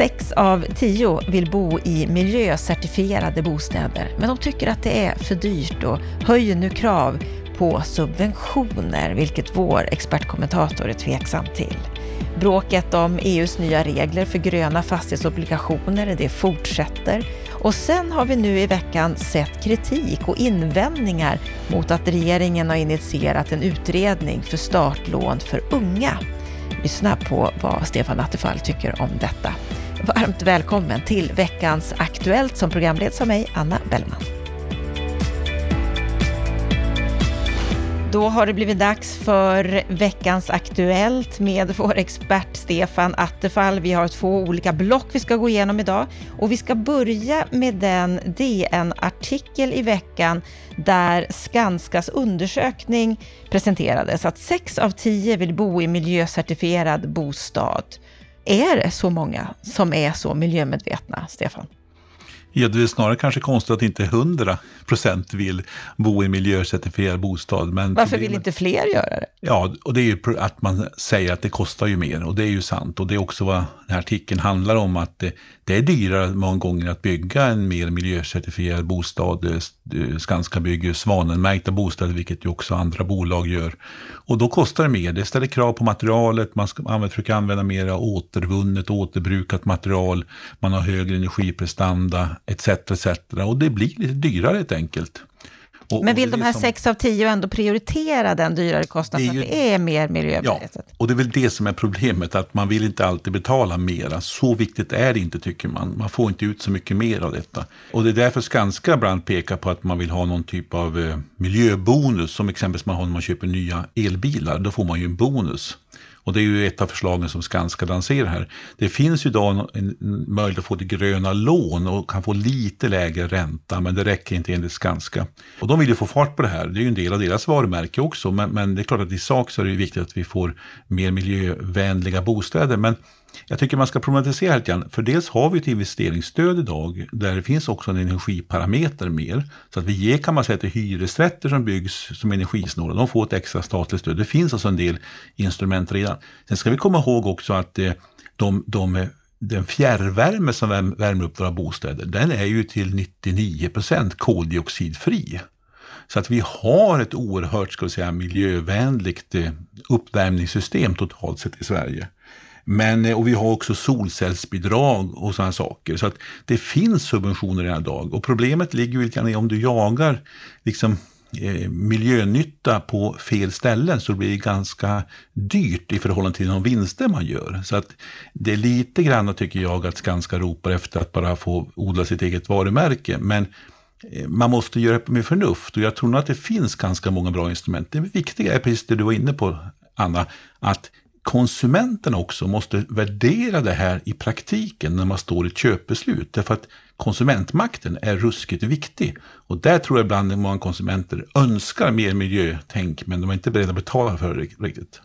Sex av tio vill bo i miljöcertifierade bostäder, men de tycker att det är för dyrt och höjer nu krav på subventioner, vilket vår expertkommentator är tveksam till. Bråket om EUs nya regler för gröna fastighetsobligationer, det fortsätter. Och sen har vi nu i veckan sett kritik och invändningar mot att regeringen har initierat en utredning för startlån för unga. Lyssna på vad Stefan Attefall tycker om detta. Varmt välkommen till veckans Aktuellt som programleds av mig, Anna Bellman. Då har det blivit dags för veckans Aktuellt med vår expert Stefan Attefall. Vi har två olika block vi ska gå igenom idag och vi ska börja med den DN-artikel i veckan där Skanskas undersökning presenterades att sex av tio vill bo i miljöcertifierad bostad. Är det så många som är så miljömedvetna, Stefan? Ja, det är snarare kanske konstigt att inte 100 procent vill bo i miljöcertifierad bostad. Men Varför vill inte fler göra det? Ja, och det är ju att man säger att det kostar ju mer och det är ju sant. Och det är också vad den här artikeln handlar om, att det, det är dyrare många gånger att bygga en mer miljöcertifierad bostad. Eh, eh, Skanska bygger svanenmärkta bostäder, vilket ju också andra bolag gör. Och då kostar det mer. Det ställer krav på materialet, man ska använda, försöka använda mer återvunnet, återbrukat material, man har högre energiprestanda etc. etc. Och det blir lite dyrare helt enkelt. Och, Men vill de här som, sex av tio ändå prioritera den dyrare kostnaden för att det är mer miljövänligt? Ja, och det är väl det som är problemet, att man vill inte alltid betala mera. Så viktigt är det inte tycker man. Man får inte ut så mycket mer av detta. Och det är därför Skanska ibland pekar på att man vill ha någon typ av eh, miljöbonus, som exempelvis man har när man köper nya elbilar. Då får man ju en bonus. Och det är ju ett av förslagen som Skanska lanserar här. Det finns ju idag en möjlighet att få det gröna lån och kan få lite lägre ränta, men det räcker inte enligt Skanska. Och de vill ju få fart på det här. Det är ju en del av deras varumärke också, men, men det är klart att i sak så är det viktigt att vi får mer miljövänliga bostäder. Men jag tycker man ska problematisera lite grann, för dels har vi ett investeringsstöd idag där det finns också en energiparameter mer. Så att vi ger kan man säga till hyresrätter som byggs som energisnåla, de får ett extra statligt stöd. Det finns alltså en del instrument redan. Sen ska vi komma ihåg också att eh, de, de eh, den fjärrvärme som värmer upp våra bostäder, den är ju till 99 procent koldioxidfri. Så att vi har ett oerhört ska vi säga, miljövänligt eh, uppvärmningssystem totalt sett i Sverige. Men, eh, och vi har också solcellsbidrag och sådana saker. Så att det finns subventioner redan idag. Och problemet ligger ju lite grann i om du jagar liksom, eh, miljönytta på fel ställen så blir det ganska dyrt i förhållande till de vinster man gör. Så att det är lite grann tycker jag att Skanska ropar efter att bara få odla sitt eget varumärke. Men eh, man måste göra det med förnuft och jag tror nog att det finns ganska många bra instrument. Det viktiga är precis det du var inne på, Anna, att konsumenterna också måste värdera det här i praktiken när man står i ett köpbeslut. Därför att konsumentmakten är ruskigt viktig. Och där tror jag ibland många konsumenter önskar mer miljötänk men de är inte beredda att betala för det riktigt.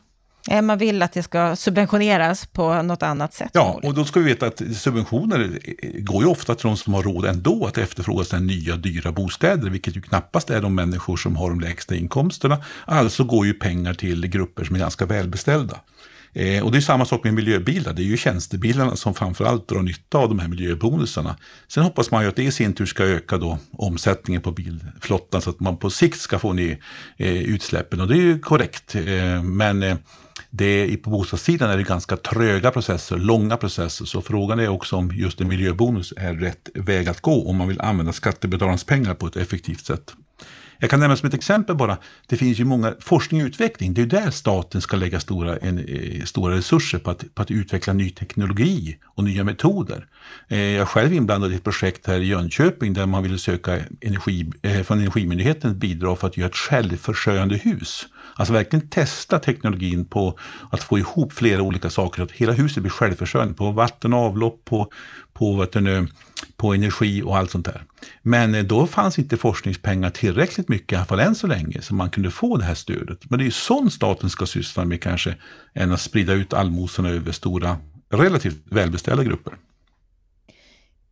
Man vill att det ska subventioneras på något annat sätt. Ja, och då ska vi veta att subventioner går ju ofta till de som har råd ändå att efterfråga sina nya dyra bostäder, vilket ju knappast är de människor som har de lägsta inkomsterna. Alltså går ju pengar till grupper som är ganska välbeställda. Eh, och det är samma sak med miljöbilar. Det är ju tjänstebilarna som framförallt drar nytta av de här miljöbonusarna. Sen hoppas man ju att det i sin tur ska öka då omsättningen på bilflottan så att man på sikt ska få ner eh, utsläppen. Och det är ju korrekt. Eh, men eh, det, på bostadssidan är det ganska tröga processer, långa processer. Så frågan är också om just en miljöbonus är rätt väg att gå om man vill använda skattebetalarnas pengar på ett effektivt sätt. Jag kan nämna som ett exempel bara, det finns ju många, forskning och utveckling, det är där staten ska lägga stora, en, eh, stora resurser på att, på att utveckla ny teknologi och nya metoder. Eh, jag är själv inblandad i ett projekt här i Jönköping där man ville söka energi, eh, från Energimyndigheten bidrag för att göra ett självförsörjande hus. Alltså verkligen testa teknologin på att få ihop flera olika saker, så att hela huset blir självförsörjande på vatten och avlopp, på, på, vet på energi och allt sånt där. Men eh, då fanns inte forskningspengar tillräckligt mycket, i alla fall än så länge, så man kunde få det här stödet. Men det är ju sånt staten ska syssla med kanske, än att sprida ut allmosorna över stora, relativt välbeställda grupper.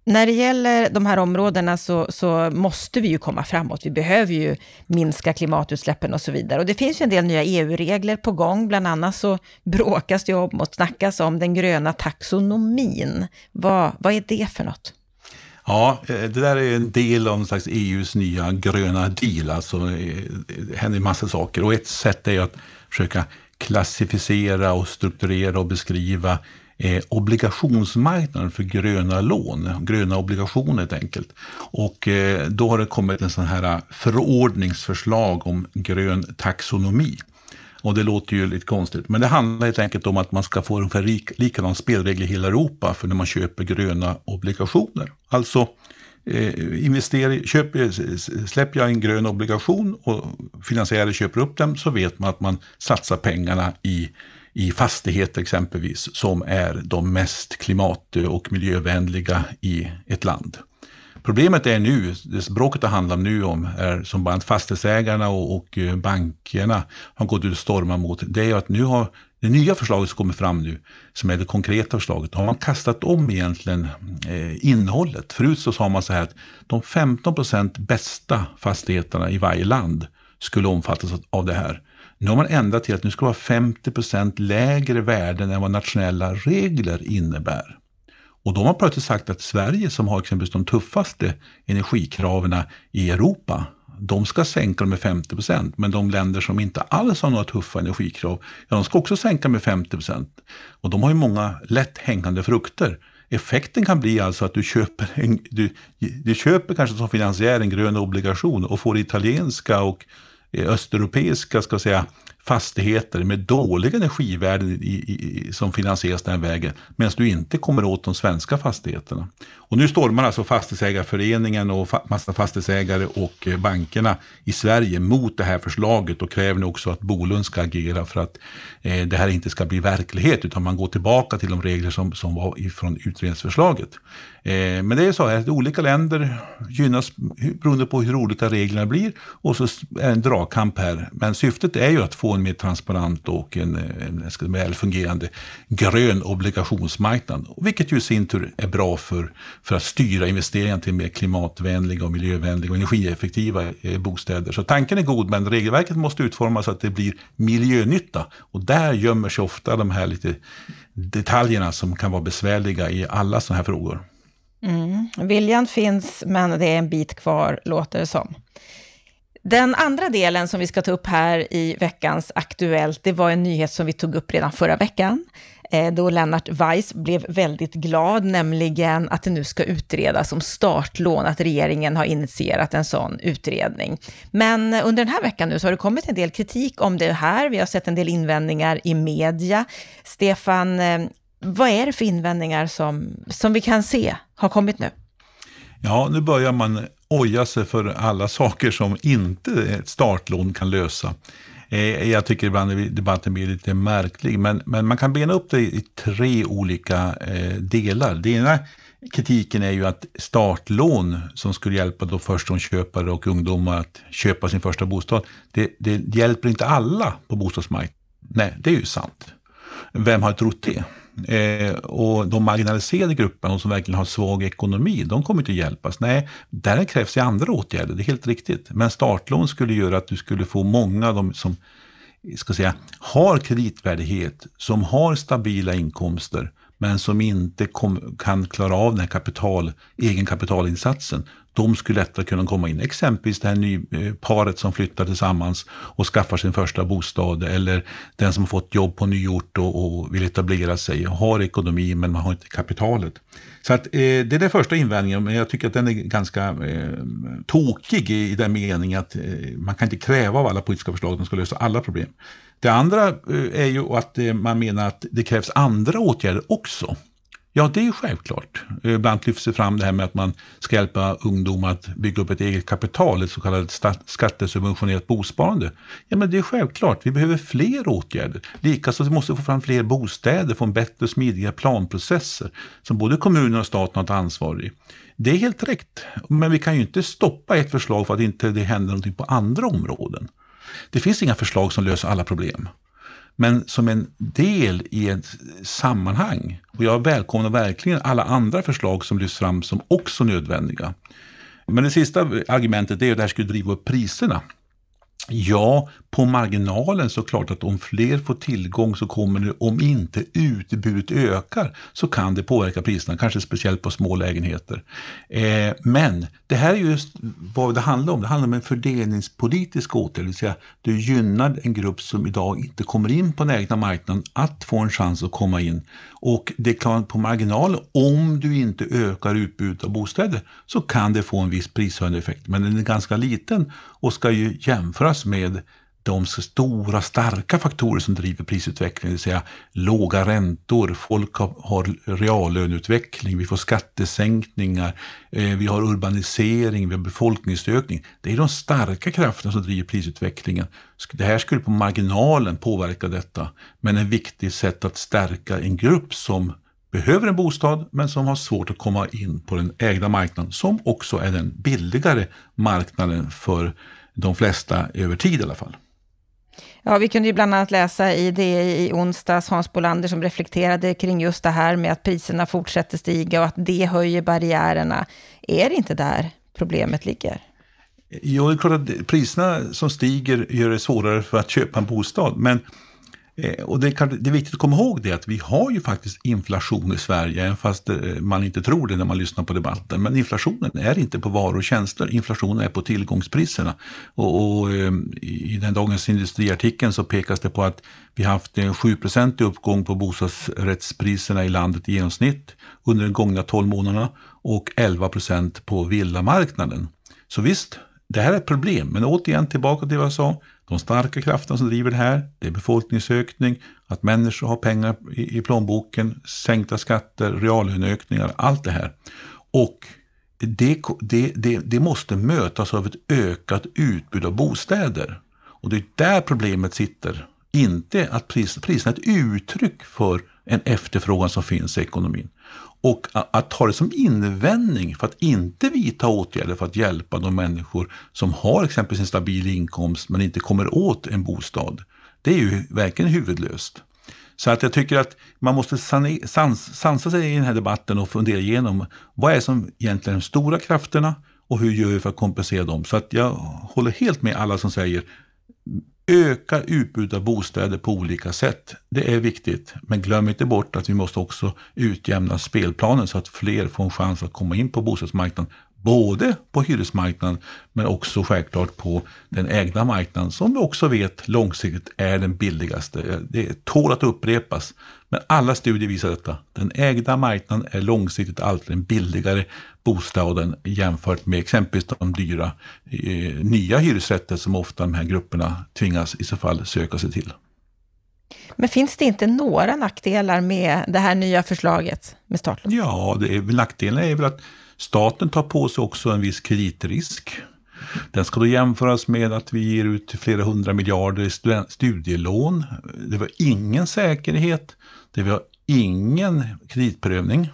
När det gäller de här områdena så, så, måste vi ju komma framåt. Vi behöver ju minska klimatutsläppen och så vidare. Och det finns ju en del nya EU-regler på gång. Bland annat så bråkas det om och snackas om den gröna taxonomin. Vad, vad är det för något? Ja, eh, det där är en del av en slags EUs nya gröna deal. Alltså, eh, det händer en massa saker och ett sätt är att försöka klassificera och strukturera och beskriva eh, obligationsmarknaden för gröna lån, gröna obligationer helt enkelt. Och eh, då har det kommit en sån här eh, förordningsförslag om grön taxonomi. Och det låter ju lite konstigt, men det handlar helt enkelt om att man ska få ungefär lik, likadana spelregler i hela Europa för när man köper gröna obligationer. Alltså eh, investerar, köper, eh, släpper jag en grön obligation och finansiärer köper upp den så vet man att man satsar pengarna i i fastigheter exempelvis, som är de mest klimat och miljövänliga i ett land. Problemet är nu, det bråket det handlar nu om, är som bland fastighetsägarna och, och eh, bankerna har gått ut och stormat mot, det är att nu har det nya förslaget som kommer fram nu, som är det konkreta förslaget, har man kastat om egentligen eh, innehållet. Förut så sa man så här att de 15 procent bästa fastigheterna i varje land skulle omfattas av det här. Nu har man ändrat till att nu ska det vara 50 procent lägre värden än vad nationella regler innebär. Och då har man plötsligt sagt att Sverige som har exempelvis de tuffaste energikraven i Europa, de ska sänka dem med 50 procent. Men de länder som inte alls har några tuffa energikrav, ja, de ska också sänka med 50 procent. Och de har ju många lätt hängande frukter. Effekten kan bli alltså att du köper, en, du, du köper kanske som finansiär en grön obligation och får italienska och östeuropeiska ska säga, fastigheter med dåliga energivärden i, i, som finansieras den vägen, medan du inte kommer åt de svenska fastigheterna. Och nu stormar alltså Fastighetsägarföreningen och fa massa fastighetsägare och eh, bankerna i Sverige mot det här förslaget och kräver nu också att Bolund ska agera för att eh, det här inte ska bli verklighet, utan man går tillbaka till de regler som, som var ifrån utredningsförslaget. Eh, men det är så att olika länder gynnas beroende på hur olika reglerna blir och så är det en dragkamp här. Men syftet är ju att få en mer transparent och en, en, en välfungerande grön obligationsmarknad. Vilket ju i sin tur är bra för, för att styra investeringar till mer klimatvänliga och miljövänliga och energieffektiva eh, bostäder. Så tanken är god men regelverket måste utformas så att det blir miljönytta. Och där gömmer sig ofta de här lite detaljerna som kan vara besvärliga i alla sådana här frågor. Viljan finns, men det är en bit kvar, låter det som. Den andra delen som vi ska ta upp här i veckans Aktuellt, det var en nyhet som vi tog upp redan förra veckan, eh, då Lennart Weiss blev väldigt glad, nämligen att det nu ska utredas om startlån, att regeringen har initierat en sån utredning. Men under den här veckan nu så har det kommit en del kritik om det här. Vi har sett en del invändningar i media. Stefan, eh, vad är det för invändningar som, som vi kan se har kommit nu? Ja, nu börjar man oja sig för alla saker som inte ett startlån kan lösa. Eh, jag tycker ibland debatten blir lite märklig, men, men man kan bena upp det i tre olika eh, delar. Det ena kritiken är ju att startlån som skulle hjälpa då förstagångsköpare och ungdomar att köpa sin första bostad, det, det hjälper inte alla på bostadsmarknaden. Nej, det är ju sant. Vem har trott det? Eh, och de marginaliserade grupperna, de som verkligen har svag ekonomi, de kommer inte att hjälpas. Nej, där krävs det andra åtgärder, det är helt riktigt. Men startlån skulle göra att du skulle få många av de som ska säga, har kreditvärdighet, som har stabila inkomster, men som inte kom, kan klara av den här kapital, egenkapitalinsatsen, de skulle lättare kunna komma in. Exempelvis det här ny, eh, paret som flyttar tillsammans och skaffar sin första bostad eller den som har fått jobb på ny ort och, och vill etablera sig och har ekonomi men man har inte kapitalet. Så att, eh, det är den första invändningen, men jag tycker att den är ganska eh, tokig i, i den meningen att eh, man kan inte kräva av alla politiska förslag att de ska lösa alla problem. Det andra eh, är ju att eh, man menar att det krävs andra åtgärder också. Ja, det är självklart. Ibland lyfts det fram det här med att man ska hjälpa ungdomar att bygga upp ett eget kapital, ett så kallat skattesubventionerat bosparande. Ja, men det är självklart. Vi behöver fler åtgärder. Likaså måste vi få fram fler bostäder, få en bättre och smidigare planprocesser som både kommunen och staten har ett ansvar i. Det är helt rätt, men vi kan ju inte stoppa ett förslag för att inte det händer någonting på andra områden. Det finns inga förslag som löser alla problem men som en del i ett sammanhang. Och jag välkomnar verkligen alla andra förslag som lyfts fram som också nödvändiga. Men det sista argumentet är att det här skulle driva upp priserna. Ja, på marginalen så klart att om fler får tillgång så kommer det, om inte utbudet ökar, så kan det påverka priserna, kanske speciellt på små lägenheter. Eh, men det här är just vad det handlar om. Det handlar om en fördelningspolitisk åtgärd, det vill säga du gynnar en grupp som idag inte kommer in på den egna marknaden att få en chans att komma in. Och det är klart, på marginalen, om du inte ökar utbudet av bostäder, så kan det få en viss prishöjande effekt. Men den är ganska liten och ska ju jämföras med de stora starka faktorer som driver prisutvecklingen, det vill säga låga räntor, folk har, reallöneutveckling, vi får skattesänkningar, eh, vi har urbanisering, vi har befolkningsökning. Det är de starka krafterna som driver prisutvecklingen. Det här skulle på marginalen påverka detta, men ett viktigt sätt att stärka en grupp som behöver en bostad men som har svårt att komma in på den ägda marknaden som också är den billigare marknaden för de flesta över tid i alla fall. Ja, vi kunde ju bland annat läsa i det i onsdags, Hans Bolander som reflekterade kring just det här med att priserna fortsätter stiga och att det höjer barriärerna. Är det inte där problemet ligger? Jo, det är klart att priserna som stiger gör det svårare för att köpa en bostad. Men Eh, och det, det, är viktigt att komma ihåg det att vi har ju faktiskt inflation i Sverige, även fast eh, man inte tror det när man lyssnar på debatten. Men inflationen är inte på varor och tjänster, inflationen är på tillgångspriserna. Och, och ehm, I den Dagens Industriartikeln så pekas det på att vi haft en 7% uppgång på bostadsrättspriserna i landet i genomsnitt under de gångna 12 månaderna och 11% på villamarknaden. Så visst, det här är ett problem, men återigen tillbaka till vad jag sa. De starka krafterna som driver det här, det är befolkningsökning, att människor har pengar i, plånboken, sänkta skatter, reallöneökningar, allt det här. Och det, det, det, det måste mötas av ett ökat utbud av bostäder. Och det är där problemet sitter. Inte att pris, priserna är ett uttryck för en efterfrågan som finns i ekonomin. Och att ta det som invändning för att inte vidta åtgärder för att hjälpa de människor som har exempelvis en stabil inkomst men inte kommer åt en bostad. Det är ju verkligen huvudlöst. Så att jag tycker att man måste sansa sig i den här debatten och fundera igenom vad är som egentligen är de stora krafterna och hur gör vi för att kompensera dem. Så att jag håller helt med alla som säger Öka utbudet av bostäder på olika sätt. Det är viktigt, men glöm inte bort att vi måste också utjämna spelplanen så att fler får en chans att komma in på bostadsmarknaden. Både på hyresmarknaden men också självklart på den ägda marknaden som vi också vet långsiktigt är den billigaste. Det tål att upprepas. Men alla studier visar detta. Den ägda marknaden är långsiktigt alltid den billigare bostaden jämfört med exempelvis de dyra eh, nya hyresrätter som ofta de här grupperna tvingas i så fall söka sig till. Men finns det inte några nackdelar med det här nya förslaget med startlån? Ja, det är, nackdelen är väl att staten tar på sig också en viss kreditrisk. Den ska då jämföras med att vi ger ut flera hundra miljarder i studielån. Det var ingen säkerhet, det var ingen kreditprövning.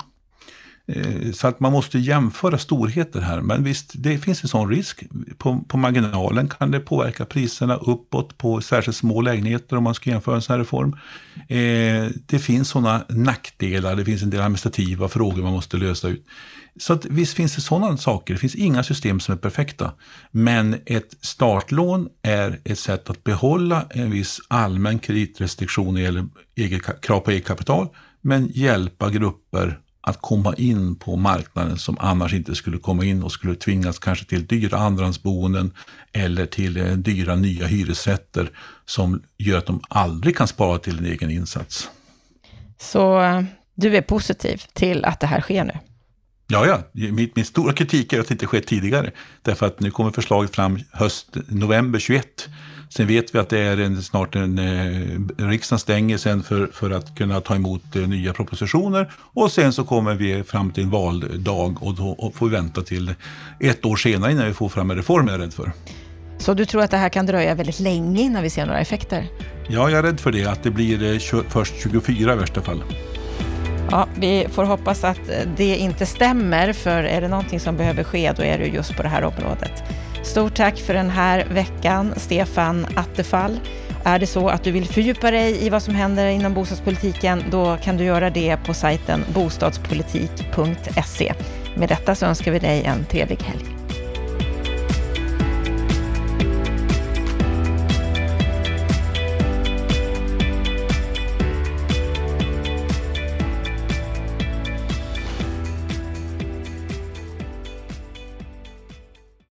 Eh, så att man måste jämföra storheter här. Men visst, det finns en sån risk. På, på marginalen kan det påverka priserna uppåt på särskilt små lägenheter om man ska jämföra en sån här reform. Eh, det finns sådana nackdelar, det finns en del administrativa frågor man måste lösa ut. Så att visst finns det sådana saker. Det finns inga system som är perfekta. Men ett startlån är ett sätt att behålla en viss allmän kreditrestriktion eller eget, krav på eget kapital, men hjälpa grupper att komma in på marknaden som annars inte skulle komma in och skulle tvingas kanske till dyra andrahandsboenden eller till eh, dyra nya hyresrätter som gör att de aldrig kan spara till en egen insats. Så eh, du är positiv till att det här sker nu? Ja, ja. Min, min stora kritik är att det inte skett tidigare. Därför att nu kommer förslaget fram höst, november 21. Sen vet vi att det är en, snart en, eh, riksdagen stänger sen för, för att kunna ta emot eh, nya propositioner. Och sen så kommer vi fram till en valdag och då och får vi vänta till ett år senare innan vi får fram en reform, är jag rädd för. Så du tror att det här kan dröja väldigt länge innan vi ser några effekter? Ja, jag är rädd för det, att det blir eh, först 24 i värsta fall. Ja, vi får hoppas att eh, det inte stämmer, för är det någonting som behöver ske, då är det just på det här området. Stort tack för den här veckan, Stefan Attefall. är det så att du vill fördjupa dig i vad som händer inom bostadspolitiken, då kan du göra det på sajten bostadspolitik.se. Med detta så önskar vi dig en trevlig helg.